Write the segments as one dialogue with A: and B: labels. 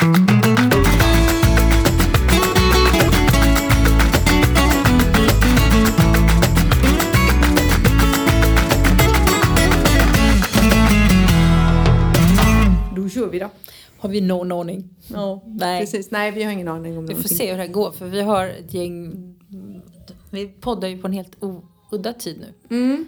A: Då kör vi då.
B: Har vi någon aning?
A: Ja,
B: Nej.
A: precis. Nej, vi har ingen aning om
B: Vi får
A: någonting.
B: se hur det här går för vi har ett gäng... Vi poddar ju på en helt udda tid nu.
A: Mm.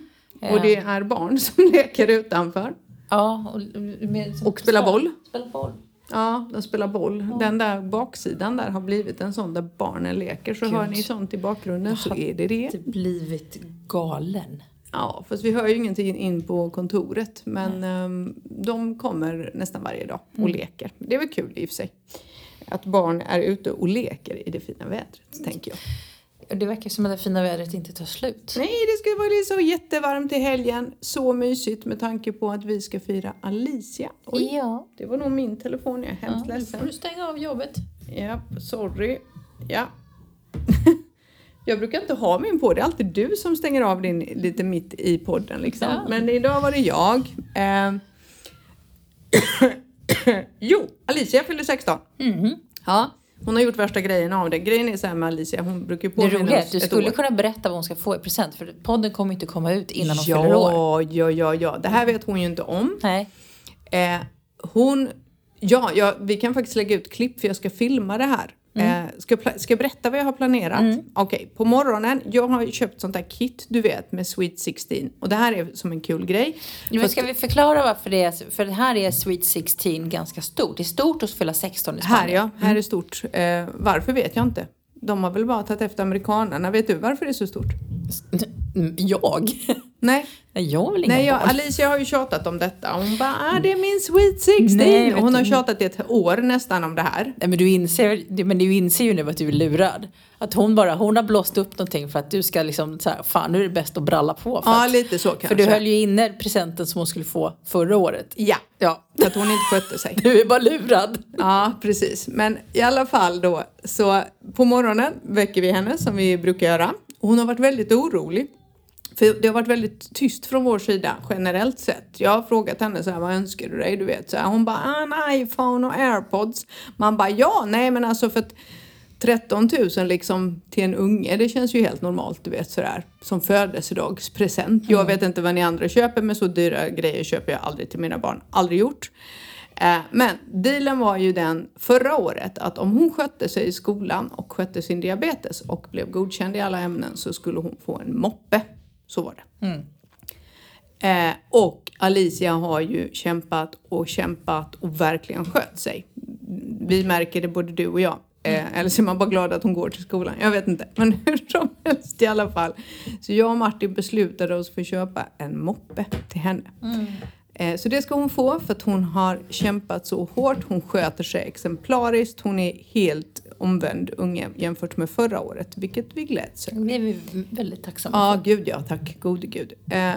A: Och det är barn som leker utanför.
B: Ja, och, med,
A: Och spelar boll.
B: Spelar boll.
A: Ja, de spelar boll. Den där baksidan där har blivit en sån där barnen leker. Så
B: Gud.
A: hör ni sånt i bakgrunden så
B: har
A: är det det.
B: Typ blivit galen.
A: Ja, fast vi hör ju ingenting in på kontoret. Men ehm, de kommer nästan varje dag och leker. Det är väl kul i och för sig. Att barn är ute och leker i det fina vädret, tänker jag.
B: Det verkar som att det fina vädret inte tar slut.
A: Nej, det ska vara så jättevarmt i helgen. Så mysigt med tanke på att vi ska fira Alicia. Oj,
B: Ja.
A: det var nog min telefon. Jag är hemskt
B: ja. Nu
A: ledsen.
B: får du stänga av jobbet.
A: Ja, sorry. Ja. Jag brukar inte ha min på, det är alltid du som stänger av din lite mitt i podden liksom.
B: Ja.
A: Men idag var det jag. Eh. jo, Alicia fyllde 16.
B: Mhm.
A: Ja, hon har gjort värsta grejen av det. Grejen är så här med Alicia, hon brukar ju
B: Det
A: påminna
B: roliga är att du skulle
A: år.
B: kunna berätta vad hon ska få i present för podden kommer inte komma ut innan hon fyller år.
A: Ja, ja, ja, ja. Det här vet hon ju inte om.
B: Nej.
A: Eh, hon, ja, ja, vi kan faktiskt lägga ut klipp för jag ska filma det här.
B: Mm.
A: Eh, ska, jag ska jag berätta vad jag har planerat? Okej, på morgonen, jag har köpt sånt där kit du vet med Sweet 16 och det här är som en kul grej.
B: Men
A: Fast
B: ska vi förklara varför det är, för det här är Sweet 16 ganska stort. Det är stort att fylla 16 i
A: här
B: Spanien.
A: ja, här är stort. Eh, varför vet jag inte. De har väl bara tagit efter amerikanerna. Vet du varför det är så stort?
B: Mm, Jag?
A: Nej,
B: jag inga
A: Nej jag,
B: barn.
A: Alicia har ju tjatat om detta. Hon bara, ah, det är min Sweet 16.
B: Nej,
A: hon har tjatat i ett år nästan om det här.
B: Nej, men du inser, men du inser ju nu att du är lurad. Att hon bara, hon har blåst upp någonting för att du ska liksom så här, fan nu är det bäst att bralla på. För,
A: Ja,
B: att,
A: lite så kanske.
B: för du höll ju inne presenten som hon skulle få förra året.
A: Ja,
B: Ja,
A: att hon inte skötte sig.
B: du är bara lurad.
A: Ja, precis. Men i alla fall då, så på morgonen väcker vi henne som vi brukar göra. Hon har varit väldigt orolig. För det har varit väldigt tyst från vår sida generellt sett. Jag har frågat henne så här, vad önskar du dig? Du vet, så här, hon bara, ah, en iPhone och airpods. Man bara, ja, nej men alltså för att 13 000 liksom till en unge, det känns ju helt normalt, du vet sådär. Som födelsedagspresent. Jag vet inte vad ni andra köper, men så dyra grejer köper jag aldrig till mina barn. Aldrig gjort. Eh, Men dealen var ju den förra året att om hon skötte sig i skolan och skötte sin diabetes och blev godkänd i alla ämnen så skulle hon få en moppe. Så var det. Eh, och Alicia har ju kämpat och kämpat och verkligen skött sig. Vi märker det både du och jag. Eh, eller så är man bara glad att hon går till skolan. Jag vet inte. Men hur som helst i alla fall. Så jag och Martin beslutade oss för att köpa en moppe till henne. Eh, Så det ska hon få för att hon har kämpat så hårt. Hon sköter sig exemplariskt. Hon är helt omvänd unge jämfört med förra året, vilket vi gläds över.
B: Det är vi väldigt tacksamma
A: Ja, gud ja, tack gode gud. Eh,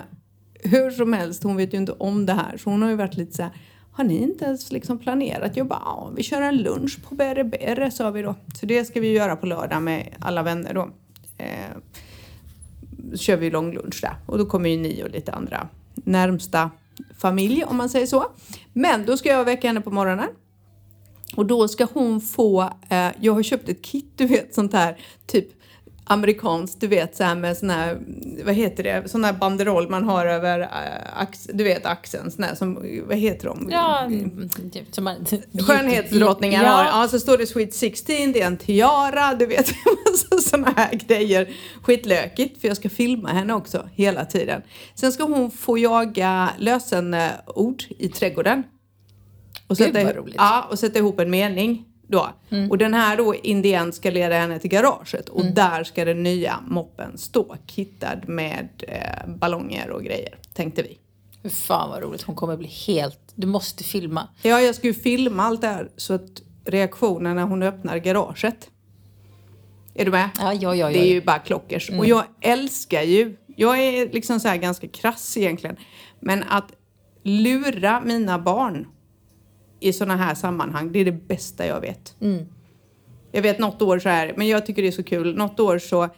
A: hur som helst, hon vet ju inte om det här så hon har ju varit lite så här, har ni inte ens liksom planerat? Jag bara, ja, vi kör en lunch på Berre Berre sa vi då. Så det ska vi göra på lördag med alla vänner då. Eh, så kör vi långlunch där och då kommer ju ni och lite andra närmsta familj om man säger så. Men då ska jag väcka henne på morgonen. Och då ska hon få, eh, jag har köpt ett kit, du vet sånt här typ amerikanskt, du vet så här med sån här, vad heter det, sån här banderoll man har över, äh, ax, du vet axeln, sån här som, vad heter de?
B: Ja, typ som man,
A: Skönhetsdrottningar
B: ja.
A: har, ja så står det Sweet 16, det är en tiara, du vet såna här grejer. Skitlökigt för jag ska filma henne också hela tiden. Sen ska hon få jaga lösenord i trädgården. Och
B: Gud,
A: sätta,
B: vad
A: ihop-
B: roligt.
A: ja, och sätta ihop en mening då. Och den här då Indien ska leda henne till garaget och där ska den nya moppen stå kittad med eh, ballonger och grejer, tänkte vi.
B: Fy Fan vad roligt, hon kommer bli helt... Du måste filma.
A: Ja, jag ska ju filma allt det här så att reaktionen när hon öppnar garaget. Är du med?
B: Ja, ja, ja.
A: Det är ju bara klockers. Och jag älskar ju, jag är liksom så här ganska krass egentligen, men att lura mina barn i sådana här sammanhang, det är det bästa jag vet. Jag vet något år så här, men jag tycker det är så kul, något år så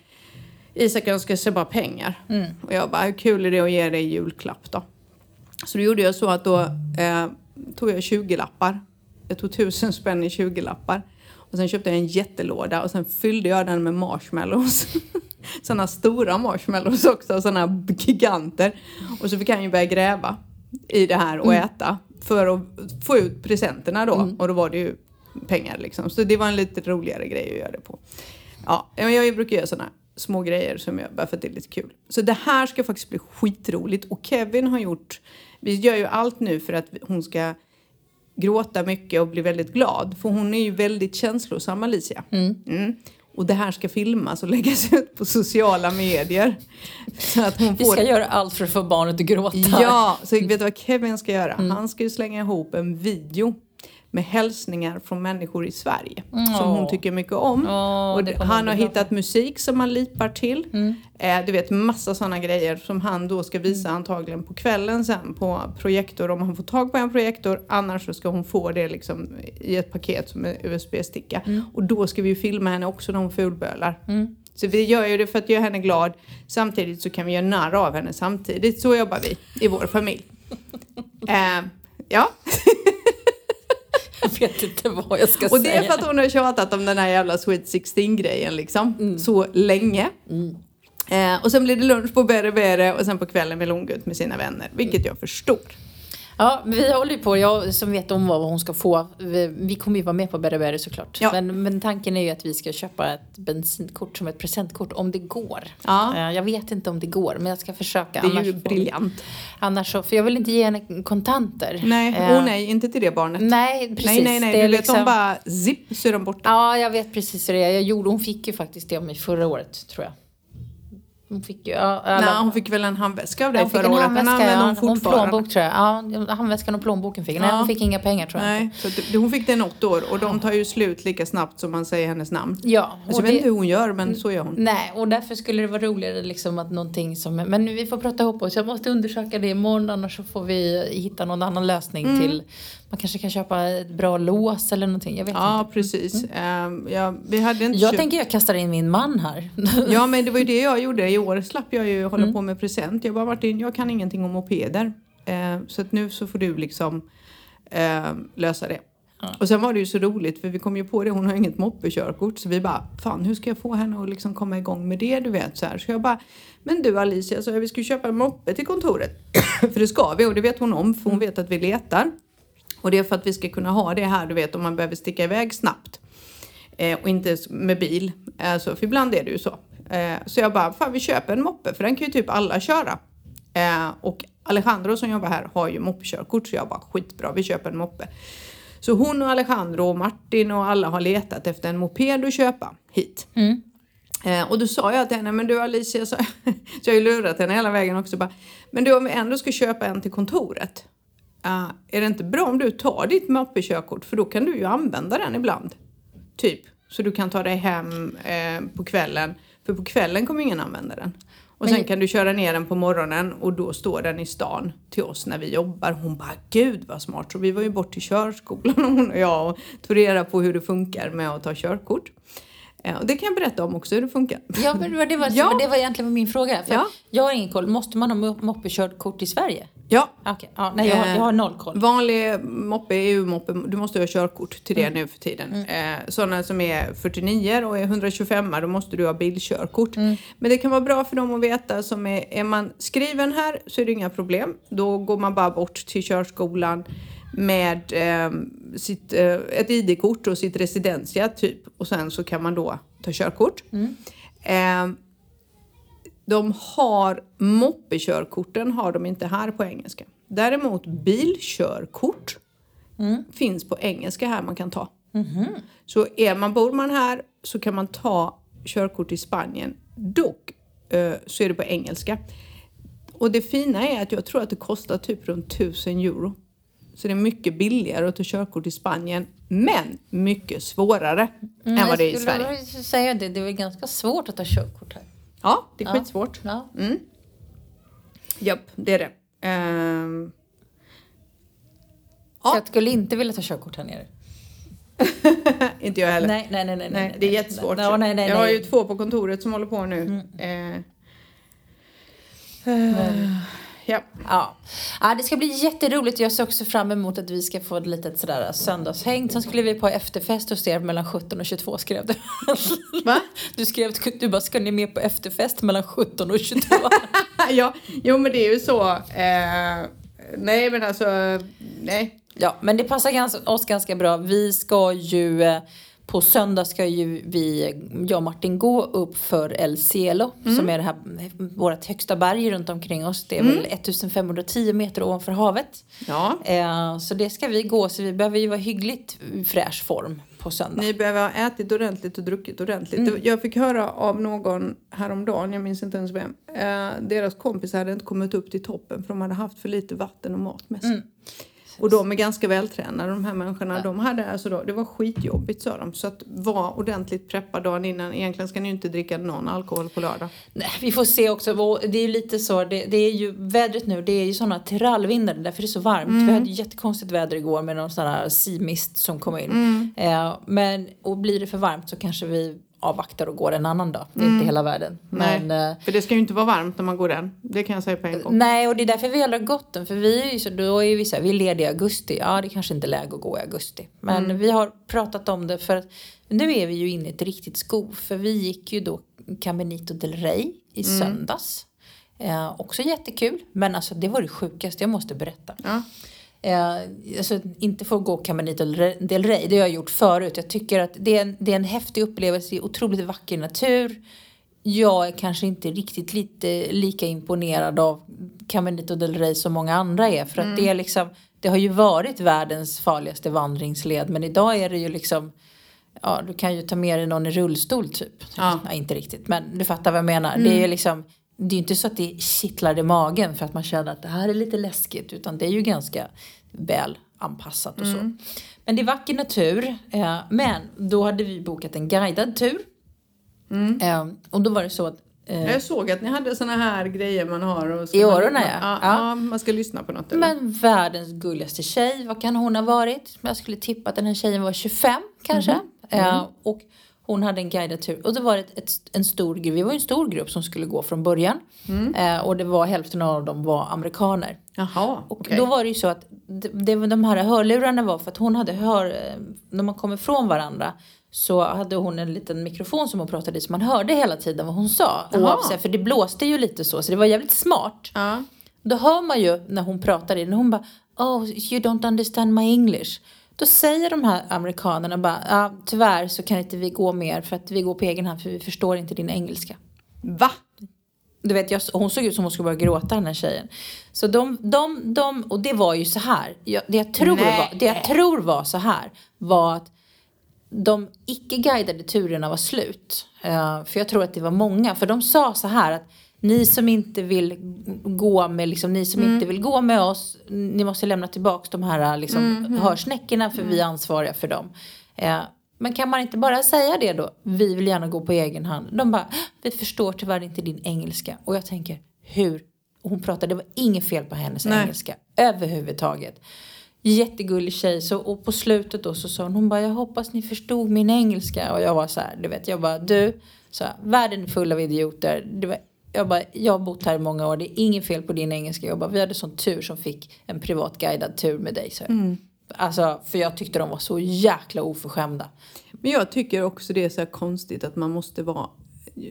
A: Isak önskar sig bara pengar. Och jag bara, hur kul är det att ge dig julklapp då? Så då gjorde jag så att då eh, tog jag 20 lappar jag tog tusen spänn i 20-lappar. Och sen köpte jag en jättelåda och sen fyllde jag den med marshmallows. sådana stora marshmallows också, sådana giganter. Och så fick han ju börja gräva i det här och äta för att få ut presenterna då. Och då var det ju pengar liksom. Så det var en lite roligare grej att göra det på. Ja, jag brukar göra sådana små grejer som jag bara för att det är lite kul. Så det här ska faktiskt bli skitroligt och Kevin har gjort, vi gör ju allt nu för att hon ska gråta mycket och bli väldigt glad. För hon är ju väldigt känslosam Alicia. Mm. Och det här ska filmas och läggas ut på sociala medier. Så att hon
B: Vi
A: får
B: ska göra allt för att få barnet att gråta.
A: Ja, så vet du vad Kevin ska göra? Han ska ju slänga ihop en video med hälsningar från människor i Sverige som hon tycker mycket om.
B: Åh,
A: och han har hittat musik som han lipar till. Eh, du vet massa sådana grejer som han då ska visa antagligen på kvällen sen på projektor om han får tag på en projektor. Annars så ska hon få det liksom i ett paket som en USB-sticka. Och då ska vi ju filma henne också när hon fulbölar. Så vi gör ju det för att göra henne glad. Samtidigt så kan vi göra narr av henne samtidigt. Så jobbar vi i vår familj. Eh, ja,
B: Jag vet inte vad jag ska
A: och det
B: säga.
A: är för att hon har tjatat om den här jävla Sweet 16 grejen liksom. Så länge. Eh, och sen blir det lunch på Bere Bere och sen på kvällen vill hon gå ut med sina vänner. Vilket jag förstår.
B: Ja, vi håller ju på. Jag som vet om vad hon ska få. Vi, vi kommer ju vara med på Berry Berry såklart.
A: Ja.
B: Men, men tanken är ju att vi ska köpa ett bensinkort som ett presentkort om det går.
A: Ja.
B: Eh, Jag vet inte om det går, men jag ska försöka.
A: Det är
B: annars
A: ju briljant.
B: Annars så, för jag vill inte ge henne kontanter.
A: Nej,
B: Eh,
A: oh, nej, inte till det barnet.
B: Nej, precis.
A: nej, nej, nej.
B: Det
A: Du vet,
B: liksom-
A: de bara zipp så är de borta.
B: Ja, jag vet precis hur det är. Jag gjorde, hon fick ju faktiskt det av mig förra året, tror jag. Hon fick ju... Ja, alla-
A: Nej, hon fick väl en handväska av dig
B: hon fick
A: förra
B: en
A: året. Den
B: handväska,
A: använder
B: ja.
A: hon
B: Hon
A: fortfarande.
B: plånbok tror jag. Ja, handväskan och plånboken fick. Nej,
A: Ja.
B: hon fick inga pengar tror jag
A: Nej, så det- hon fick i något år och de tar ju slut lika snabbt som man säger hennes namn.
B: Ja,
A: Alltså,
B: och
A: jag vet inte hur hon gör men så gör hon.
B: Nej, och därför skulle det vara roligare liksom att någonting som... Men nu, vi får prata ihop oss. Jag måste undersöka det imorgon annars så får vi hitta någon annan lösning
A: Mm.
B: till... Man kanske kan köpa ett bra lås eller någonting. Jag vet
A: Ja,
B: inte.
A: precis. Ehm, ja, vi hade inte
B: Jag
A: köpt-
B: tänker jag kastar in min man här.
A: Ja men det var ju det jag gjorde. I år slapp jag ju hålla
B: Mm.
A: på med present. Jag bara Martin, jag kan ingenting om mopeder. Eh, så att nu så får du liksom eh, lösa det. Och sen var det ju så roligt för vi kom ju på det, hon har inget moppekörkort. Så vi bara, fan hur ska jag få henne att liksom komma igång med det du vet så här. Så jag bara, men du Alicia, så vi ska ju köpa en moppe till kontoret. för det ska vi och det vet hon om för hon vet att vi letar. Och det är för att vi ska kunna ha det här du vet om man behöver sticka iväg snabbt. Eh, och inte med bil. Alltså, för ibland är det ju så. Eh, så jag bara, fan vi köper en moppe för den kan ju typ alla köra. Eh, och Alejandro som jobbar här har ju moppekörkort så jag bara skitbra, vi köper en moppe. Så hon och Alejandro och Martin och alla har letat efter en moped att köpa hit. Eh, och då sa jag till henne, men du Alicia, så, så jag har ju lurat henne hela vägen också. Bara, men du om vi ändå ska köpa en till kontoret. Eh, är det inte bra om du tar ditt moppekörkort för då kan du ju använda den ibland. Typ. Så du kan ta dig hem eh, på kvällen. För på kvällen kommer ingen använda den. Och sen kan du köra ner den på morgonen och då står den i stan till oss när vi jobbar. Hon bara, gud vad smart. Så vi var ju bort till körskolan hon och jag och tog reda på hur det funkar med att ta körkort. Eh, och det kan jag berätta om också hur det funkar.
B: Ja, men det var, det var,
A: Ja.
B: det var egentligen min fråga. För
A: Ja.
B: Jag har ingen koll. Måste man ha mo- moppekörkort i Sverige?
A: Ja,
B: Okej, ja, nej jag har, jag har noll koll.
A: Vanlig moppe, EU-moppe, du måste ha körkort till det nu för tiden. Eh, sådana som är 49 och är 125 då måste du ha bilkörkort. Men det kan vara bra för dem att veta som är, är man skriven här så är det inga problem. Då går man bara bort till körskolan med eh, sitt, eh, ett ID-kort och sitt residentia typ och sen så kan man då ta körkort. Eh, de har moppekörkorten har de inte här på engelska. Däremot bilkörkort finns på engelska här man kan ta. Så är man, bor man här så kan man ta körkort i Spanien. Dock eh, så är det på engelska. Och det fina är att jag tror att det kostar typ runt 1000 euro. Så det är mycket billigare att ta körkort i Spanien, men mycket svårare än vad det är i
B: Jag skulle
A: Sverige.
B: säga det, det är ganska svårt att ta körkort här.
A: Ja, det är skitsvårt.
B: Ja.
A: Japp, det är det. Ehm,
B: Så jag skulle inte vilja ta körkort här nere.
A: inte jag heller.
B: Nej, nej, nej, nej.
A: Nej, det är jättesvårt.
B: Nej, nej, nej,
A: jag har ju två på kontoret som håller på nu. Eh, eh, Ja.
B: Ja. ja, det ska bli jätteroligt. Jag ser också fram emot att vi ska få ett litet sådär söndagshäng. Sen skulle vi på efterfest hos er mellan 17 och 22 skrev du.
A: Va?
B: Du skrev att du bara, ska ni med på efterfest mellan 17 och 22?
A: ja, jo men det är ju så. Eh, nej men alltså, nej.
B: Ja, men det passar oss ganska bra. Vi ska ju eh, på söndag ska ju vi, jag och Martin gå upp för El Cielo som är det här vårt högsta berg runt omkring oss. Det är väl 1510 meter ovanför havet.
A: Ja.
B: Eh, så det ska vi gå så vi behöver ju vara hyggligt fräsch form på söndag.
A: Ni behöver ha ätit ordentligt och druckit ordentligt.
B: Mm.
A: Jag fick höra av någon häromdagen, jag minns inte ens vem. Eh, deras kompisar hade inte kommit upp till toppen för de hade haft för lite vatten och mat med sig.
B: Mm.
A: Och de är ganska vältränade de här människorna. De hade alltså då, det var skitjobbigt sa de. Så att var ordentligt preppad dagen innan. Egentligen ska ni ju inte dricka någon alkohol på lördag.
B: Nej, vi får se också. Det är ju lite så. Det, det är ju vädret nu. Det är ju sådana trallvindar. Därför är det så varmt. Vi hade ju jättekonstigt väder igår med någon sån här seamist som kom in. Eh, men och blir det för varmt så kanske vi avvaktar och går en annan dag. Det är inte hela världen. Men,
A: Nej,
B: eh,
A: för det ska ju inte vara varmt när man går den. Det kan jag säga på en gång.
B: Nej, och det är därför vi aldrig har gått den. För vi är så, då är vi så här, vi är lediga i augusti. Ja, det kanske inte är läge att gå i augusti. Men vi har pratat om det för att nu är vi ju inne i ett riktigt skov. För vi gick ju då Caminito del Rey i söndags. Eh, också jättekul. Men alltså det var det sjukaste, jag måste berätta.
A: Ja.
B: Eh, alltså, inte få gå Caminito del Rey, det har jag gjort förut. Jag tycker att det är en, det är en häftig upplevelse, det är otroligt vacker natur. Jag är kanske inte riktigt lite lika imponerad av Caminito del Rey som många andra är. För att det är liksom, det har ju varit världens farligaste vandringsled men idag är det ju liksom Ja, du kan ju ta med dig någon i rullstol typ.
A: Ja.
B: Nej, inte riktigt, men du fattar vad jag menar. Det är ju liksom, det är inte så att det kittlar i magen för att man känner att det här är lite läskigt. Utan det är ju ganska väl anpassat och så. Men det är vacker natur. Eh, men då hade vi bokat en guidad tur. Eh, och då var det så att eh,
A: Jag såg att ni hade såna här grejer man har. Och
B: I öronen, ja.
A: ja.
B: Ja.
A: Man ska lyssna på något. Eller?
B: Men världens gulligaste tjej, vad kan hon ha varit? Jag skulle tippa att den här tjejen var 25 kanske. Eh, och hon hade en guidad tur. Och då var det ett, ett, en stor grupp, vi var en stor grupp som skulle gå från början. Eh, och det var hälften av dem var amerikaner.
A: Jaha,
B: Och
A: okej.
B: då var det ju så att det, det, de här hörlurarna var för att hon hade hör, eh, när man kom ifrån varandra så hade hon en liten mikrofon som hon pratade i så man hörde hela tiden vad hon sa. Oavsett, för det blåste ju lite så, så det var jävligt smart.
A: Ja.
B: Då hör man ju när hon pratar i när hon bara Oh, you don't understand my English. Då säger de här amerikanerna bara ja, tyvärr så kan inte vi gå mer för att vi går på egen hand för vi förstår inte din engelska.
A: Va?
B: Du vet, jag, hon såg ut som hon skulle börja gråta den här tjejen. Så de, de, de och det var ju så här. Jag, det, jag tror
A: Nej.
B: var, det jag tror var så här var att de icke-guidade turerna var slut. Eh, för jag tror att det var många. För de sa så här att ni som inte vill gå med, liksom, ni som inte vill gå med oss, ni måste lämna tillbaka de här liksom, hörsnäckorna för vi är ansvariga för dem. Eh, men kan man inte bara säga det då? Vi vill gärna gå på egen hand. De bara, vi förstår tyvärr inte din engelska. Och jag tänker, hur? Hon pratade, det var inget fel på hennes
A: Nej.
B: engelska överhuvudtaget. Jättegullig tjej. Så, och på slutet då så sa hon, hon bara, jag hoppas ni förstod min engelska. Och jag var så här, du vet, jag bara, du, så här, världen är full av idioter. Det var, jag bara, jag har bott här i många år, det är inget fel på din engelska. Jag bara, vi hade sån tur som fick en privat guidad tur med dig. Så. jag. Alltså, för jag tyckte de var så jäkla oförskämda.
A: Men jag tycker också det är så konstigt att man måste vara eh,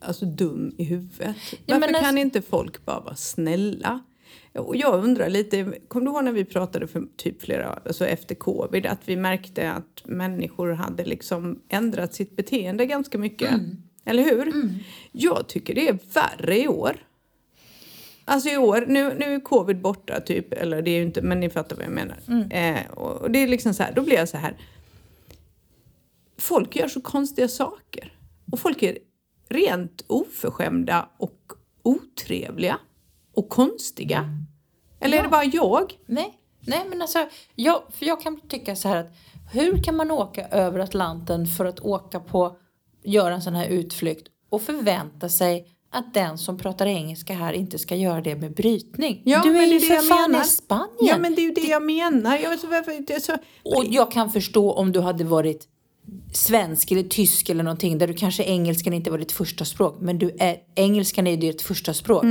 A: alltså dum i huvudet.
B: Ja,
A: Varför
B: men
A: kan
B: alltså-
A: inte folk bara vara snälla? Och jag undrar lite, kommer du ihåg när vi pratade för typ flera, alltså efter covid, att vi märkte att människor hade liksom ändrat sitt beteende ganska mycket. Eller hur? Jag tycker det är värre i år. Alltså i år, nu, nu är covid borta typ, eller det är ju inte, men ni fattar vad jag menar. Eh, och det är liksom så här, då blir jag så här. Folk gör så konstiga saker. Och folk är rent oförskämda och otrevliga. Och konstiga. Eller är det bara jag?
B: Nej, nej men alltså, jag, för jag kan tycka så här att hur kan man åka över Atlanten för att åka på, göra en sån här utflykt och förvänta sig att den som pratar engelska här inte ska göra det med brytning.
A: Ja,
B: du är
A: det
B: ju
A: det
B: för fan
A: menar.
B: i Spanien.
A: Ja men det är ju det jag menar. Jag så varför, det så,
B: Och jag kan förstå om du hade varit svensk eller tysk eller någonting där du kanske engelskan inte var ditt första språk men du är, engelskan är ju ditt första språk.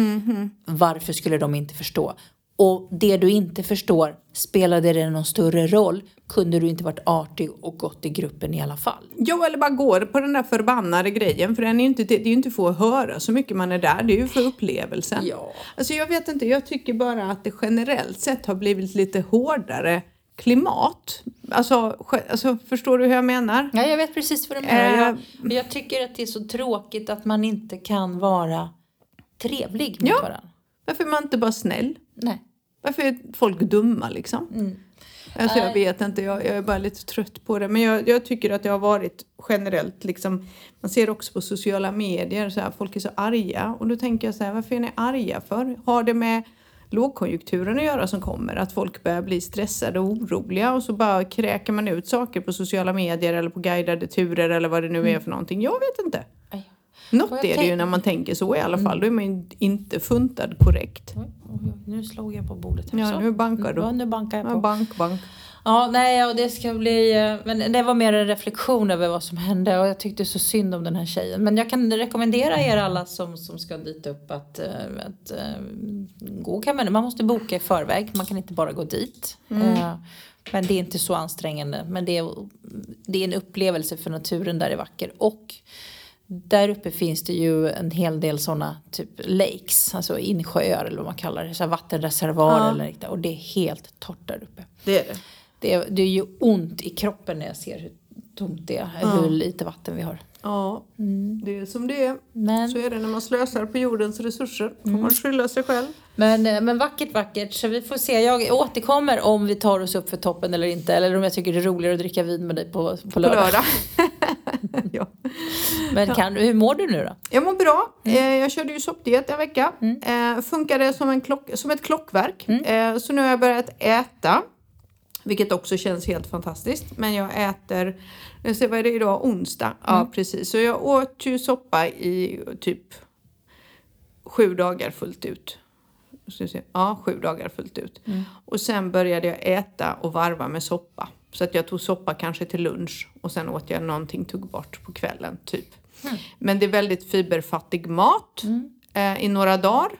B: Varför skulle de inte förstå? Och det du inte förstår, spelade det någon större roll? Kunde du inte varit artig och gått i gruppen i alla fall?
A: Ja, eller bara går på den där förbannade grejen. För den är ju inte, det är ju inte för att höra så mycket man är där. Det är ju för upplevelsen.
B: Ja.
A: Alltså jag vet inte, jag tycker bara att det generellt sett har blivit lite hårdare klimat. Alltså, alltså förstår du hur jag menar?
B: Ja, jag vet precis vad du menar. Jag,
A: Eh.
B: men jag tycker att det är så tråkigt att man inte kan vara trevlig mot
A: Ja.
B: varandra.
A: Varför är man inte bara snäll?
B: Nej.
A: Varför är folk dumma liksom?
B: Mm.
A: Alltså jag vet inte, jag, jag är bara lite trött på det. Men jag, jag tycker att det har varit generellt liksom, man ser också på sociala medier, så här, folk är så arga. Och då tänker jag så här, varför är ni arga för? Har det med lågkonjunkturen att göra som kommer? Att folk börjar bli stressade och oroliga och så bara kräker man ut saker på sociala medier eller på guidade turer eller vad det nu är för någonting. Jag vet inte. Något är det ju när man tänker så i alla fall. Då är man ju inte funtad korrekt.
B: Oj, oj, oj, nu slog jag på bordet. här.
A: Ja,
B: Så.
A: nu bankar du.
B: Ja, nu bankar jag
A: Ja,
B: på.
A: bank, bank.
B: Ja, nej, och det ska bli... eh, Men det var mer en reflektion över vad som hände och jag tyckte så synd om den här tjejen. Men jag kan rekommendera er alla som, som ska dit upp att, eh, att eh, gå kan man, måste boka i förväg. Man kan inte bara gå dit. Eh, Men det är inte så ansträngande. Men det är, det är en upplevelse för naturen där är vacker. Och där uppe finns det ju en hel del sådana typ lakes, alltså insjöar eller vad man kallar det, så här vattenreservoarer
A: Ja.
B: eller liknande. Och det är helt torrt där uppe.
A: Det är det.
B: Det är, det är ju ont i kroppen när jag ser hur tomt det är, hur lite vatten vi har.
A: Ja, det är som det är.
B: Men,
A: Så är det när man slösar på jordens resurser. får man skylla sig själv.
B: men, eh, men vackert, vackert. Så vi får se. Jag återkommer om vi tar oss upp för toppen eller inte. Eller om jag tycker det är roligare att dricka vin med dig på, på
A: På
B: lördag.
A: ja.
B: Men kan, du- hur mår du nu då?
A: Jag mår bra. Eh, jag körde ju soppdiet en vecka. Eh, funkade som, en klock, som ett klockverk. Eh, så nu har jag börjat äta. Vilket också känns helt fantastiskt. Men jag äter, jag ser vad är det idag, onsdag? Ja precis. Så jag åt ju soppa i typ sju dagar fullt ut. Ja, sju dagar fullt ut. Och sen började jag äta och varva med soppa. Så att jag tog soppa kanske till lunch och sen åt jag någonting tuggbart på kvällen typ. Men det är väldigt fiberfattig mat eh, i några dagar.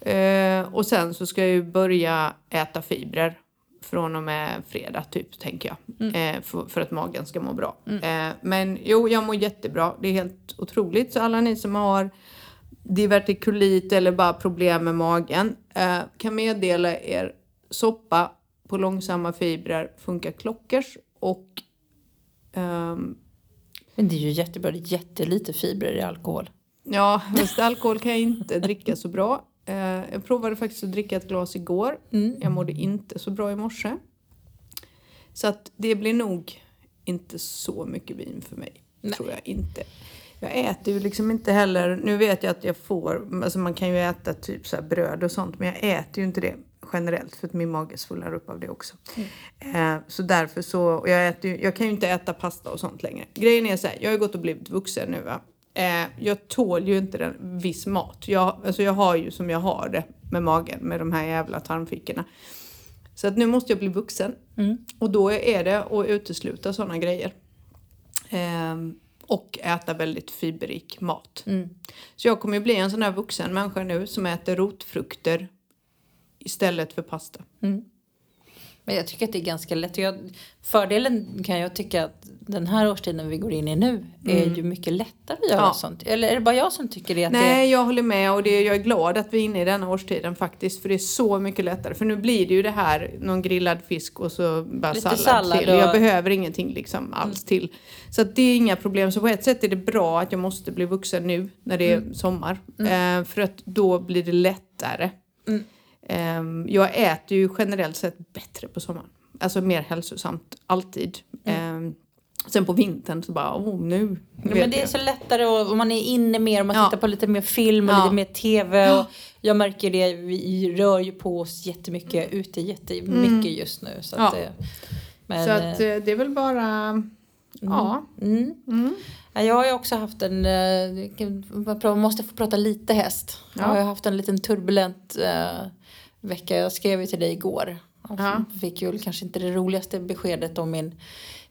A: Eh, och sen så ska jag ju börja äta fibrer från och med fredag typ tänker jag. Eh, för, för att magen ska må bra. Eh, men jo, jag mår jättebra. Det är helt otroligt. Så alla ni som har divertikulit eller bara problem med magen eh, kan meddela er soppa på långsamma fibrer funkar klockers och ehm,
B: Men det är ju jättebra. Det är jättelite fibrer i alkohol.
A: Ja, fast alkohol kan jag inte dricka så bra. Eh, jag provade faktiskt att dricka ett glas igår. Jag mådde inte så bra i morse. Så att det blir nog inte så mycket vin för mig. Tror jag inte. Jag äter ju liksom inte heller, nu vet jag att jag får, alltså man kan ju äta typ så bröd och sånt men jag äter ju inte det generellt för att min mage svullar upp av det också. Eh, så därför så, och jag, äter jag kan ju inte äta pasta och sånt längre. Grejen är så här, jag har ju gått och blivit vuxen nu va. Eh, jag tål ju inte den viss mat. Jag, alltså jag har ju som jag har det med magen med de här jävla tarmfickorna. Så att nu måste jag bli vuxen. Och då är det att utesluta sådana grejer. Ehm, och äta väldigt fiberrik mat. Så jag kommer ju bli en sån här vuxen människa nu som äter rotfrukter istället för pasta.
B: Men jag tycker att det är ganska lätt. Jag, fördelen kan jag tycka att den här årstiden vi går in i nu är ju mycket lättare att göra
A: Ja.
B: sånt. Eller är det bara jag som tycker det? Att det
A: Nej, jag håller med och det, jag är glad att vi är inne i denna årstiden faktiskt. För det är så mycket lättare. För nu blir det ju det här, någon grillad fisk och så bara
B: Lite
A: sallad,
B: sallad
A: till.
B: och-
A: Jag behöver ingenting liksom alls till. Så det är inga problem. Så på ett sätt är det bra att jag måste bli vuxen nu när det är sommar. Eh, för att då blir det lättare. Ehm, jag äter ju generellt sett bättre på sommaren. Alltså mer hälsosamt, alltid. Ehm, sen på vintern så bara, oh nu
B: Ja, men det är så lättare och, och man är inne mer och man
A: Ja.
B: tittar på lite mer film och
A: Ja.
B: lite mer tv. Och jag märker det, vi rör ju på oss jättemycket ute jättemycket just nu. Så att,
A: Ja.
B: eh, men,
A: Så att eh, det är väl bara, ja.
B: mm.
A: Mm.
B: Ja, Jag har ju också haft en, eh, jag måste få prata lite häst. Jag
A: Ja.
B: har haft en liten turbulent eh, vecka. Jag skrev ju till dig igår.
A: Ja.
B: Jag fick ju kanske inte det roligaste beskedet om min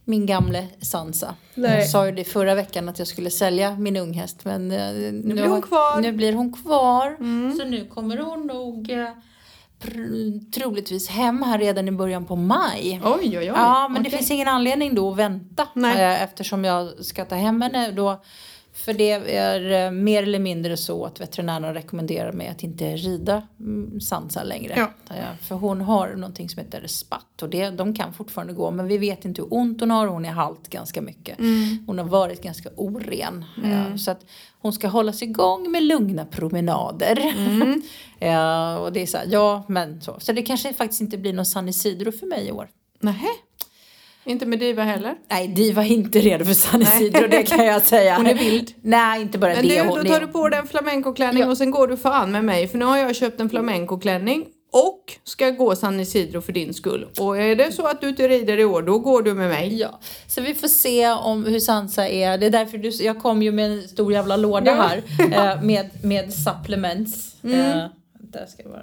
B: min gamle Sansa.
A: Nej.
B: Jag sa ju det förra veckan att jag skulle sälja min unghäst men eh, nu,
A: blir hon kvar. Mm.
B: Nu blir hon kvar. Så nu kommer hon nog eh, troligtvis hem här redan i början på maj.
A: Oj, oj, oj.
B: Ja, men det
A: Okej.
B: finns ingen anledning då att vänta
A: Nej.
B: eh, eftersom jag ska ta hem henne då. För det är eh, mer eller mindre så att veterinärerna rekommenderar mig att inte rida mm, Sansa längre.
A: Ja.
B: Eh, För hon har någonting som heter spatt och det, de kan fortfarande gå men vi vet inte hur ont hon har. Hon är halt ganska mycket.
A: Mm.
B: Hon har varit ganska oren. Eh, Så att hon ska hållas igång med lugna promenader.
A: Mm.
B: Eh, och det är så här, ja men så. Så det kanske faktiskt inte blir någon San Isidro för mig i år.
A: Nähä? Inte med Diva heller?
B: Nej, Di var inte redo för San Isidro, det kan jag säga.
A: Hon är vild.
B: Nej, inte bara
A: Men
B: det.
A: du, då tar du på dig en flamencoklänning
B: Ja.
A: och sen går du fan med mig. För nu har jag köpt en flamencoklänning och ska gå San Isidro för din skull. Och är det så att du inte rider i år, då går du med mig.
B: Ja, så vi får se om hur Sansa är. Det är därför du, jag kom ju med en stor jävla låda
A: Ja.
B: här eh, med, med supplements.
A: Mm.
B: Eh, där ska vara.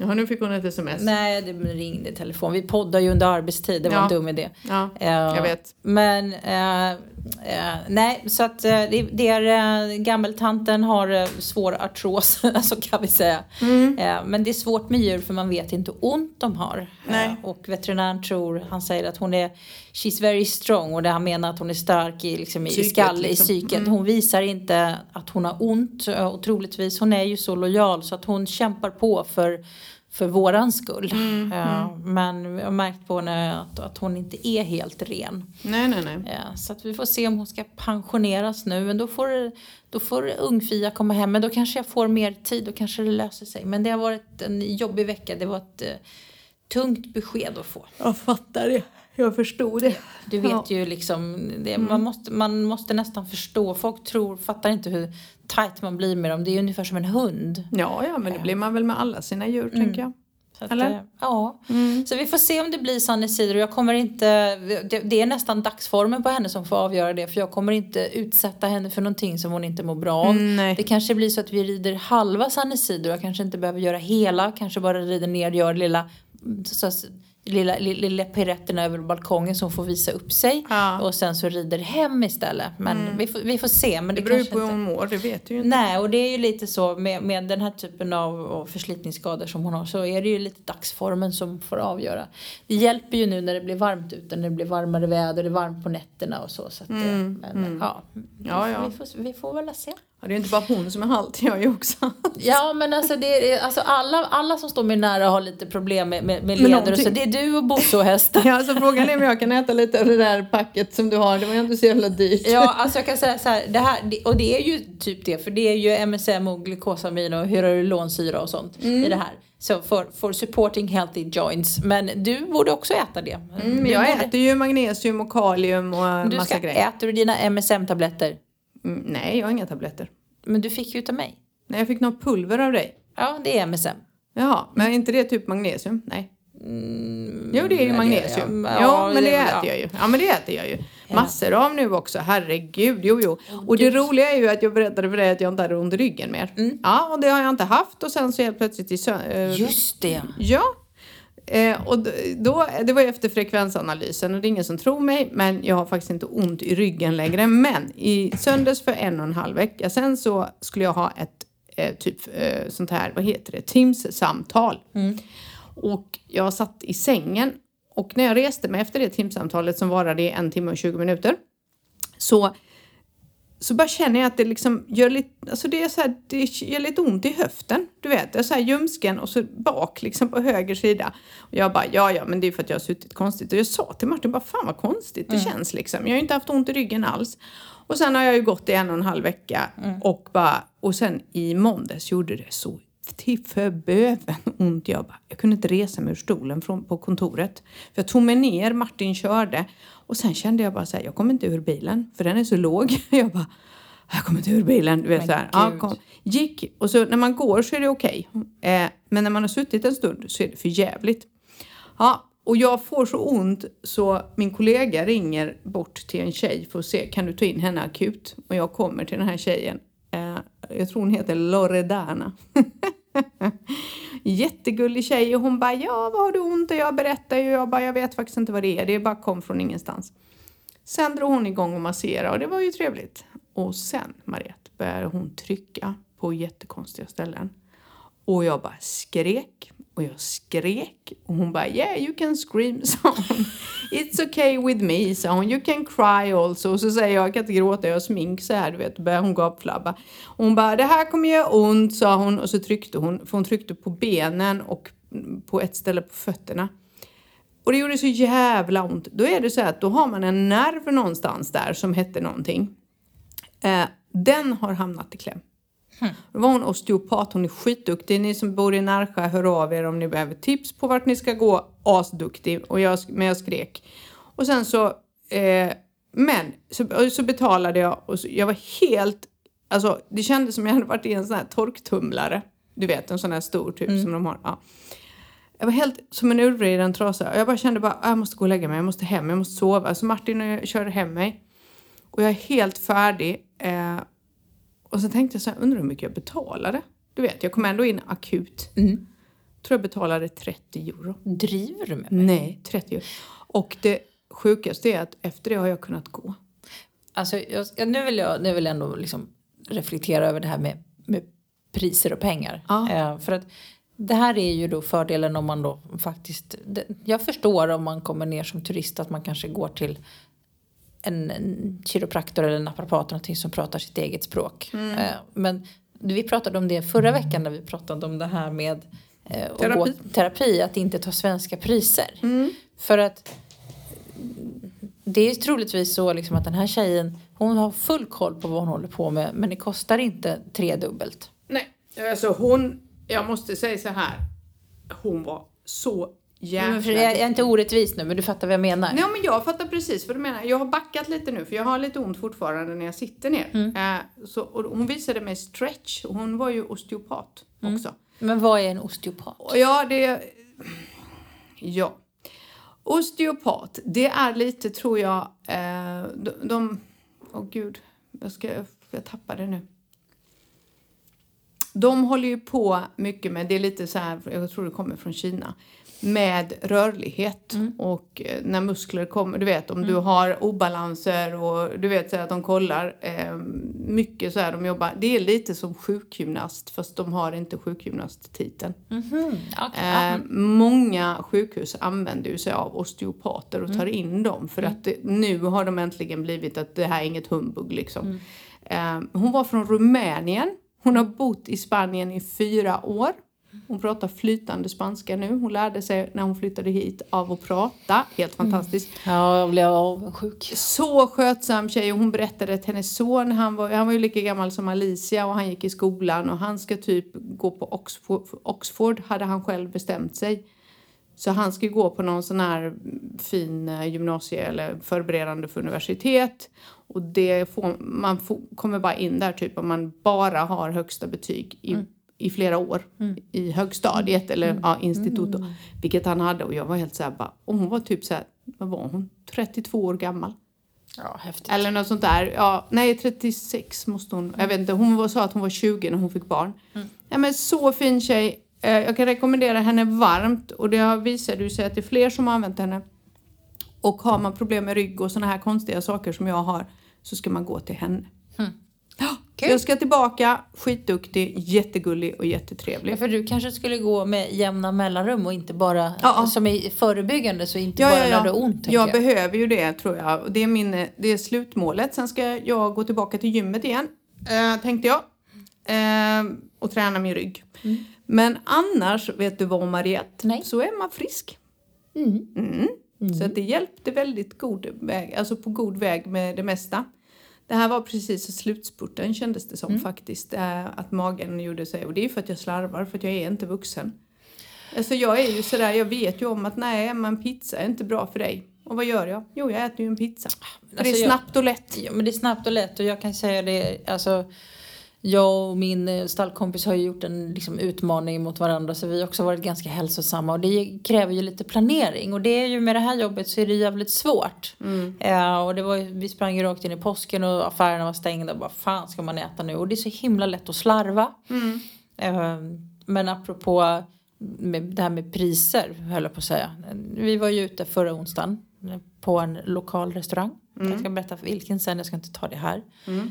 B: Eh,
A: Jaha, nu fick hon ett sms.
B: nej, det ringde i telefon. Vi poddar ju under arbetstid, det var
A: Ja.
B: en dum idé.
A: Ja,
B: Eh,
A: jag vet.
B: Men eh, eh, nej, så att eh, det, det är uh, gammeltanten har uh, svår artros, så kan vi säga.
A: Mm.
B: Eh, men det är svårt med djur för man vet inte hur ont de har. Eh, och veterinären tror, han säger att hon är she's very strong och det han menar att hon är stark i, liksom, i
A: Psyket,
B: skall, i
A: liksom.
B: psyket. Hon visar inte att hon har ont eh, och troligtvis, hon är ju så lojal så att hon kämpar på för för våran skull.
A: Mm,
B: Ja, Men jag har märkt på henne att, att hon inte är helt ren.
A: Nej, nej, nej.
B: Ja, så att vi får se om hon ska pensioneras nu. Men då får, då får ungfia komma hem. Men då kanske jag får mer tid. Då kanske det löser sig. Men det har varit en jobbig vecka. Det var ett eh, tungt besked att få.
A: Jag fattar det. Jag förstod det.
B: Du vet
A: Ja.
B: ju liksom, det, man, måste, man måste nästan förstå. Folk tror, fattar inte hur tight man blir med dem. Det är ungefär som en hund.
A: Ja, ja, men det blir man väl med alla sina djur, tänker jag.
B: Att,
A: Eller? Mm.
B: eh, Ja. Så vi får se om det blir San Isidro. Jag kommer inte, det, det är nästan dagsformen på henne som får avgöra det. För jag kommer inte utsätta henne för någonting som hon inte mår bra av.
A: Mm.
B: Det kanske blir så att vi rider halva San Isidro. Jag kanske inte behöver göra hela. Kanske bara rider ner, gör lilla, så, lilla, lilla, piretten över balkongen som får visa upp sig.
A: Ja. Mm.
B: Och sen så rider hem istället. Men vi, får, vi får se. Men det,
A: Det beror ju på hur hon mår, det vet du ju inte.
B: Nej, och det är ju lite så med, med den här typen av, av förslitningsskador som hon har så är det ju lite dagsformen som får avgöra. Det hjälper ju nu när det blir varmt ute, när det blir varmare väder, det är varmt på nätterna och så. så att, eh, men, ja,
A: Mm, Ja, ja.
B: Vi, får, vi får väl se.
A: Ja, det är inte bara hon som är halt, jag är ju också
B: Ja, men alltså, det är, alltså alla, alla som står mig nära har lite problem med, med, med leder och så. Det är du och Bosse och hästen.
A: Ja, alltså frågan är om jag kan äta lite av det där packet som du har. Det var ju inte så jävla dyrt.
B: Ja, alltså jag kan säga så här, det här, det- och det är ju typ det, för det är ju MSM och glukosamin och hyaluronsyra och sånt i det här. Så för, for supporting healthy joints. Men du borde också äta det.
A: Mm, jag
B: borde,
A: äter ju magnesium och kalium och
B: du
A: massa
B: ska,
A: grejer.
B: äter du dina MSM-tabletter?
A: Mm, nej, jag har inga tabletter.
B: Men du fick ju utav mig.
A: Nej, jag fick något pulver av dig.
B: Ja, det är MSM.
A: Jaha, men är inte det typ magnesium? Nej. jo, det är ju magnesium.
B: ja,
A: Ja, men det,
B: det-
A: äter
B: ja.
A: jag ju. Ja, men det äter jag ju. Massor av nu också, herregud. Jo, jo. Och det roliga är ju att jag berättade för dig att jag inte hade ont i ryggen mer. Ja, och det har jag inte haft. Och sen så helt plötsligt i sö- eh,
B: Just det.
A: Ja. Eh, och då, det var ju efter frekvensanalysen och det är ingen som tror mig men jag har faktiskt inte ont i ryggen längre. Men i söndags för en och en halv vecka sen så skulle jag ha ett eh, typ eh, sånt här, vad heter det, Teams-samtal. Och jag satt i sängen och när jag reste mig efter det Teams-samtalet som varade i en timme och 20 minuter så så bara känner jag att det liksom gör lite, alltså det är så här, det gör lite ont i höften. Du vet, det är så här ljumsken och så bak liksom på höger sida. Och jag bara, ja ja, men det är för att jag har suttit konstigt. Och jag sa till Martin, bara fan vad konstigt det känns liksom. Jag har ju inte haft ont i ryggen alls. Och sen har jag ju gått i en och en halv vecka och bara, och sen i måndags gjorde det så till förböven ont. Jag bara, jag kunde inte resa mig ur stolen från, på kontoret. För jag tog mig ner, Martin körde. Och sen kände jag bara så här, jag kommer inte ur bilen. För den är så låg. Jag bara, jag kommer inte ur bilen. Du vet så här. Ja, kom. Gick. Och så när man går så är det okej. Eh, men när man har suttit en stund så är det för jävligt. Ja, och jag får så ont så min kollega ringer bort till en tjej för att se, kan du ta in henne akut? Och jag kommer till den här tjejen. Eh, jag tror hon heter Loredana. Jättegullig tjej och hon bara ja vad har du ont? Och jag berättar ju jag bara jag vet faktiskt inte vad det är. Det bara kom från ingenstans. Sen drog hon igång och massera och det var ju trevligt. Och sen Mariette började hon trycka på jättekonstiga ställen. Och jag bara skrek och jag skrek och hon bara yeah you can scream sa hon. It's okay with me sa hon. You can cry also. Och så säger jag jag kan inte gråta jag har smink så här du vet. Då börjar hon gapflabba. Och hon bara det här kommer göra ont sa hon och så tryckte hon. För hon tryckte på benen och på ett ställe på fötterna. Och det gjorde så jävla ont. Då är det så här att då har man en nerv någonstans där som hette någonting. Eh, den har hamnat i kläm. Hmm. Då var hon osteopat, hon är skitduktig. Ni som bor i Närsjö, hör av er om ni behöver tips på vart ni ska gå. Asduktig. Och jag, men jag skrek. Och sen så, eh, men så, så betalade jag och så, jag var helt, alltså det kändes som jag hade varit i en sån här torktumlare. Du vet en sån här stor typ mm. som de har. Ja. Jag var helt som en ulv i en trasa. Jag bara kände bara, jag måste gå och lägga mig, jag måste hem, jag måste sova. Så Martin körde hem mig. Och jag är helt färdig. Eh, och så tänkte jag så här, undrar hur mycket jag betalade? Du vet, jag kom ändå in akut. Mm. Tror jag betalade 30 euro.
B: Driver du med mig?
A: Nej, 30 euro. Och det sjukaste är att efter det har jag kunnat gå.
B: Alltså, jag, nu, vill jag, nu vill jag ändå liksom reflektera över det här med, med priser och pengar.
A: Ja.
B: Eh, för att det här är ju då fördelen om man då faktiskt... Jag förstår om man kommer ner som turist att man kanske går till en, kiropraktor eller en naprapat någonting som pratar sitt eget språk. Mm. Eh, men vi pratade om det förra veckan när vi pratade om det här med eh, terapi. Terapi, att inte ta svenska priser.
A: Mm.
B: För att det är troligtvis så liksom att den här tjejen hon har full koll på vad hon håller på med men det kostar inte tredubbelt.
A: Nej, alltså hon, jag måste säga så här, hon var så
B: Jäklar. Jag är inte orättvis nu men du fattar vad jag menar.
A: Nej men jag fattar precis vad du menar. Jag har backat lite nu för jag har lite ont fortfarande när jag sitter ner. Mm. Eh, så, och hon visade mig stretch och hon var ju osteopat mm. också.
B: Men vad är en osteopat?
A: Ja det... Ja. Osteopat, det är lite tror jag, eh, de... Åh oh, gud, jag ska... Jag tappar det nu. De håller ju på mycket med, det är lite så här, jag tror det kommer från Kina med rörlighet mm. och eh, när muskler kommer, du vet om mm. du har obalanser och du vet så att de kollar eh, mycket så här de jobbar. Det är lite som sjukgymnast fast de har inte sjukgymnasttiteln.
B: Mm -hmm.
A: okay. eh, många sjukhus använder ju sig av osteopater och tar mm. in dem för mm. att det, nu har de äntligen blivit att det här är inget humbug liksom. Eh, hon var från Rumänien. Hon har bott i Spanien i fyra år. Hon pratar flytande spanska nu. Hon lärde sig när hon flyttade hit av att prata. Helt fantastiskt.
B: Mm. Ja, jag blev avundsjuk.
A: Så skötsam tjej och hon berättade att hennes son, han var, han var ju lika gammal som Alicia och han gick i skolan och han ska typ gå på Oxford, Oxford hade han själv bestämt sig. Så han ska gå på någon sån här fin eh, gymnasie eller förberedande för universitet. Och det får, man får, kommer bara in där typ om man bara har högsta betyg i mm i flera år mm. i högstadiet eller mm. ja, institut. Mm. Vilket han hade och jag var helt såhär bara, och hon var typ såhär, vad var hon? 32 år gammal.
B: Ja, häftigt.
A: Eller något sånt där. Ja, nej, 36 måste hon. Jag vet inte, hon var, sa att hon var 20 när hon fick barn. Mm. Ja men så fin tjej. Eh, jag kan rekommendera henne varmt och det har visat sig att det är fler som har använt henne. Och har man problem med rygg och såna här konstiga saker som jag har så ska man gå till henne.
B: Mm.
A: Kul. Jag ska tillbaka, skitduktig, jättegullig och jättetrevlig.
B: Ja, för du kanske skulle gå med jämna mellanrum och inte bara ja, som är förebyggande så inte
A: ja,
B: bara när det är ont.
A: Jag, jag behöver ju det tror jag. Det är, min, det är slutmålet. Sen ska jag gå tillbaka till gymmet igen, äh, tänkte jag. Äh, och träna min rygg. Mm. Men annars, vet du vad Mariette?
B: Nej.
A: Så är man frisk.
B: Mm.
A: Mm. Så det hjälpte väldigt god väg, alltså på god väg med det mesta. Det här var precis slutspurten kändes det som mm. faktiskt. Äh, att magen gjorde sig. Och det är för att jag slarvar, för att jag är inte vuxen. Alltså jag är ju sådär, jag vet ju om att nej, men pizza är inte bra för dig. Och vad gör jag? Jo, jag äter ju en pizza. Alltså det är snabbt och lätt.
B: Ja, men det är snabbt och lätt och jag kan säga det, alltså jag och min eh, stallkompis har ju gjort en liksom, utmaning mot varandra så vi har också varit ganska hälsosamma och det kräver ju lite planering och det är ju med det här jobbet så är det jävligt svårt.
A: Mm.
B: Uh, och det var vi sprang ju rakt in i påsken och affärerna var stängda och bara fan ska man äta nu och det är så himla lätt att slarva.
A: Mm.
B: Uh, men apropå med det här med priser, höll jag på att säga. Vi var ju ute förra onsdagen på en lokal restaurang. Jag ska berätta vilken sen, jag ska inte ta det här.
A: Mm.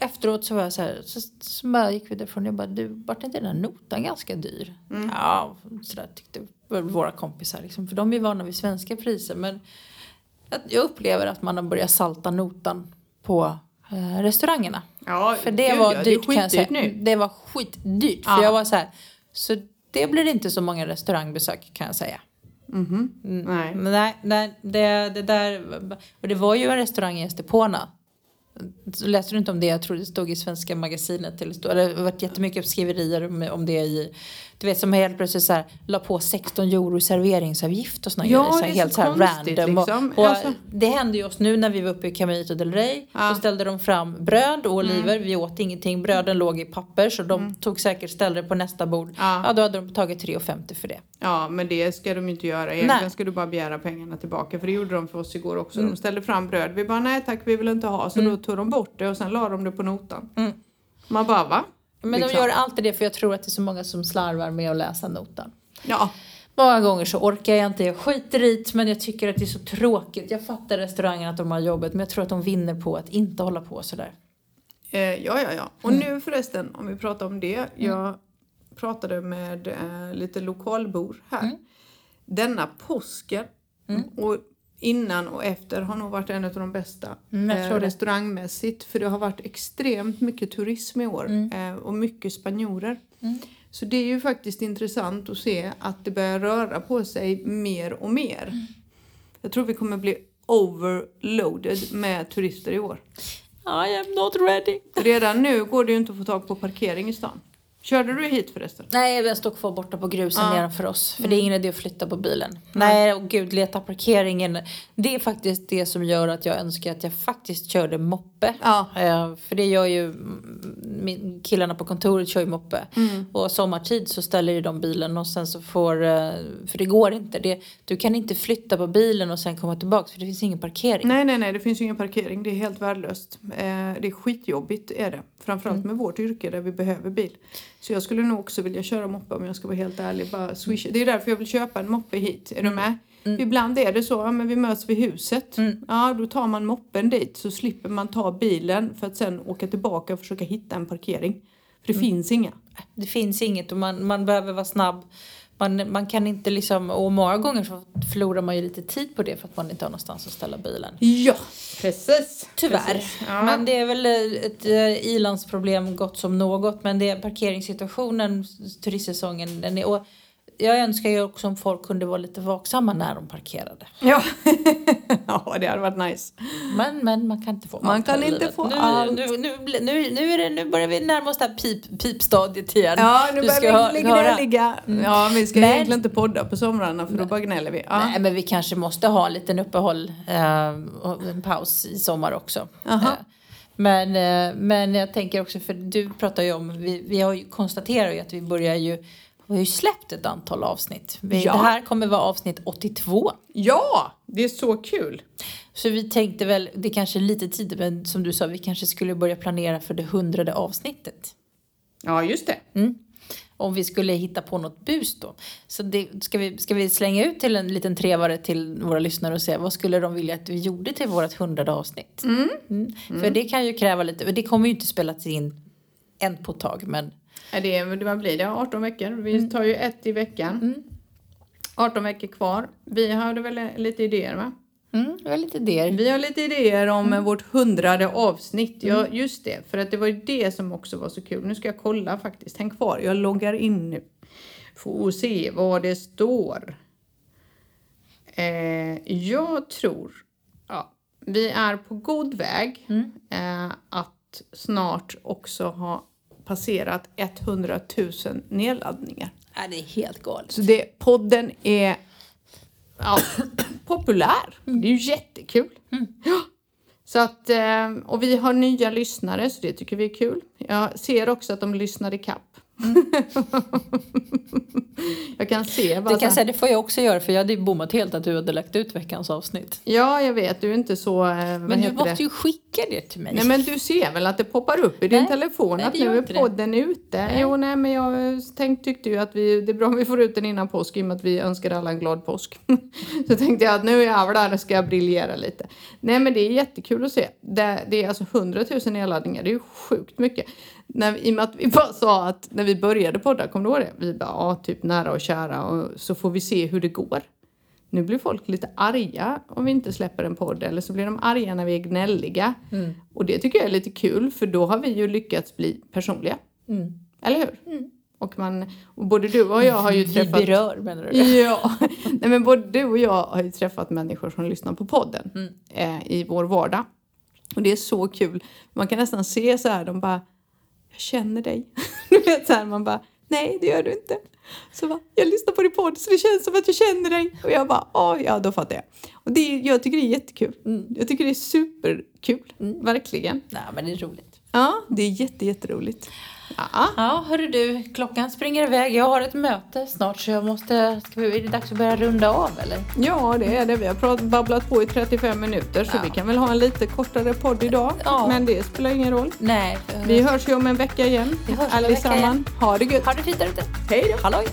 B: Efteråt så var jag så här, så, så bara gick vi därifrån och jag bara, du, vart inte den här notan ganska dyr?
A: Mm.
B: Ja, sådär tyckte våra kompisar liksom, för de är vana vid svenska priser. Men jag- upplever att man har börjat salta notan på eh, restaurangerna.
A: Ja,
B: För det
A: gud,
B: var
A: ja,
B: dyrt kan jag säga.
A: nu.
B: Det var skitdyrt. För
A: Ja.
B: jag var så här, så det blir inte så många restaurangbesök kan jag säga.
A: Mhm. Nej.
B: Men nej, nej det, det där, och det var ju en restaurang i Estepona. Så läste du inte om det? Jag tror det stod i Svenska magasinet. Eller det har varit jättemycket skriverier om, om det i... Du vet som helt plötsligt så här, la på 16 euro serveringsavgift och såna
A: Ja,
B: grejer. Så här,
A: så
B: helt så här
A: konstigt,
B: random.
A: liksom.
B: Och, och
A: Alltså-
B: Det hände ju oss nu när vi var uppe i Camito del Rey.
A: Ja.
B: Då ställde de fram bröd och oliver. Vi åt ingenting. Bröden låg i papper så de tog säkert ställde det på nästa bord.
A: Ja.
B: Ja, då hade de tagit 3,50 för det.
A: Ja, men det ska de inte göra. Egentligen
B: Nej.
A: ska du bara begära pengarna tillbaka. För det gjorde de för oss igår också. De ställde fram bröd. Vi bara, nej tack, vi vill inte ha. Så då tog de bort det och sen la de det på notan.
B: Mm.
A: Man bara, va?
B: Men
A: Liksom.
B: de gör alltid det för jag tror att det är så många som slarvar med att läsa notan.
A: Ja,
B: Många gånger så orkar jag inte, jag skiter i det men jag tycker att det är så tråkigt. Jag fattar restaurangen att de har jobbet men jag tror att de vinner på att inte hålla på sådär.
A: eh, ja, ja, ja. Och nu förresten, om vi pratar om det. Jag pratade med eh, lite lokalbor här.
B: Mm.
A: Denna påsken och innan och efter har nog varit en av de bästa
B: Mm,
A: eh, restaurangmässigt. För det har varit extremt mycket turism i år
B: Mm.
A: eh, och mycket spanjorer. Så det är ju faktiskt intressant att se att det börjar röra på sig mer och mer.
B: Mm.
A: Jag tror vi kommer bli overloaded med turister i år.
B: I am not ready.
A: Redan nu går det ju inte att få tag på parkering i stan. Körde du hit förresten?
B: Nej, jag står kvar borta på grusen
A: Ja.
B: nedanför oss. För det är ingen idé att flytta på bilen. Nej, och gud, leta parkeringen. Det är faktiskt det som gör att jag önskar att jag faktiskt körde moppe.
A: Ja.
B: Eh, för det gör ju mm, min, killarna på kontoret kör ju moppe. Och sommartid så ställer ju de bilen och sen så får, eh, för det går inte. Det, du kan inte flytta på bilen och sen komma tillbaka för det finns ingen parkering.
A: Nej, nej, nej, det finns ju ingen parkering. Det är helt värdelöst. Eh, det är skitjobbigt är det. Framförallt med vårt yrke där vi behöver bil. Så jag skulle nog också vilja köra moppe om jag ska vara helt ärlig. Bara swisha. Det är därför jag vill köpa en moppe hit. Är du med? Ibland är det så, ja, men vi möts vid huset. Ja, då tar man moppen dit så slipper man ta bilen för att sen åka tillbaka och försöka hitta en parkering. För det finns inga.
B: Det finns inget och man, man behöver vara snabb. Man, man kan inte liksom, och många gånger så förlorar man ju lite tid på det för att man inte har någonstans att ställa bilen.
A: Ja, precis.
B: Tyvärr.
A: Precis. Ja.
B: Men det är väl ett eh, ilandsproblem gott som något. Men det är parkeringssituationen, turistsäsongen, den är, och jag önskar ju också om folk kunde vara lite vaksamma när de parkerade.
A: Ja. ja, det hade varit nice.
B: Men, men man kan inte få
A: Man kan inte få
B: nu,
A: allt.
B: Nu, nu, nu, nu, är det, nu börjar vi närma oss det här pip, pipstadiet igen.
A: Ja, nu börjar vi där ligga. Ja, vi ska
B: Men-
A: egentligen inte podda på somrarna för då bara gnäller vi. Ja.
B: Nej, men vi kanske måste ha en liten uppehåll eh, en paus i sommar också.
A: Aha.
B: Eh, men, eh, men jag tänker också, för du pratar ju om, vi, vi har ju konstaterat ju att vi börjar ju, vi har ju släppt ett antal avsnitt. Vi,
A: Ja.
B: Det här kommer vara avsnitt 82.
A: ja, det är så kul.
B: Så vi tänkte väl, det kanske är lite tidigt, men som du sa, vi kanske skulle börja planera för det hundrade avsnittet.
A: Ja, just det.
B: Om vi skulle hitta på något bus då. Så det, ska, vi, ska vi slänga ut till en liten trevare till våra lyssnare och säga vad skulle de vilja att vi gjorde till vårt hundrade avsnitt? Mm. För det kan ju kräva lite, det kommer ju inte spelas in en på ett tag men
A: Ja, det är, vad blir det? 18 veckor. Vi tar ju ett i veckan. 18 veckor kvar. Vi hade väl lite idéer va?
B: mm, det var lite det.
A: Vi har lite idéer om vårt hundrade avsnitt. Ja, just det. För att det var ju det som också var så kul. Nu ska jag kolla faktiskt. Häng kvar. Jag loggar in nu. Får se vad det står. Eh, jag tror ja, vi är på god väg eh, att snart också ha passerat 100 000 nedladdningar.
B: Ja, det är helt galet.
A: Så det, podden är ja, populär. Det är ju jättekul. Ja. Så att, eh, och vi har nya lyssnare så det tycker vi är kul. Jag ser också att de lyssnar i kapp. Jag kan se bara
B: Det kan säga, det får jag också göra för jag hade bommat helt att du hade lagt ut veckans avsnitt.
A: Ja, jag vet. Du är inte så... eh,
B: Men du måste
A: det?
B: ju skicka det till mig.
A: Nej men du ser väl att det poppar upp i din
B: Nej,
A: telefon
B: nej,
A: att nu är
B: inte det.
A: podden ute.
B: Nej.
A: Jo nej men jag eh, tänkt, tyckte ju att vi, det är bra om vi får ut den innan påsk i och med att vi önskar alla en glad påsk. Så tänkte jag att nu jävlar ska jag briljera lite. Nej men det är jättekul att se. Det, det är alltså 100 000 nedladdningar, det är ju sjukt mycket. När, I och med att vi bara sa att när vi började podda, kommer du ihåg det? Vi bara, ja typ nära och kära och så får vi se hur det går. Nu blir folk lite arga om vi inte släpper en podd eller så blir de arga när vi är gnälliga. Och det tycker jag är lite kul för då har vi ju lyckats bli personliga.
B: Mm.
A: Eller hur? Och, man, och både du och jag har ju
B: Vi
A: träffat...
B: berör menar du?
A: Ja, Nej, men både du och jag har ju träffat människor som lyssnar på podden
B: Mm.
A: eh, i vår vardag. Och det är så kul. Man kan nästan se så här, de bara, jag känner dig. Du vet så här, man bara, nej det gör du inte. Så bara, jag lyssnar på din podd så det känns som att jag känner dig. Och jag bara, "Åh, ja då fattar jag. Och det, jag tycker det är jättekul.
B: Mm.
A: Jag tycker det är superkul, verkligen.
B: Nej men det är roligt.
A: Ja, det är jätte, jätteroligt. Ja.
B: Ja, hörru du, klockan springer iväg. Jag har ett möte snart så jag måste... Ska vi, är det dags att börja runda av eller?
A: Ja, det är det. Vi har pratat, babblat på i 35 minuter så
B: Ja.
A: vi kan väl ha en lite kortare podd idag.
B: Ja.
A: Men det spelar ingen roll.
B: Nej.
A: Vi hörs ju om en vecka igen.
B: Vi hörs om en vecka
A: Allesamman.
B: igen.
A: Ha det gött.
B: Ha det fint där ute.
A: Hej då.
B: Halloj!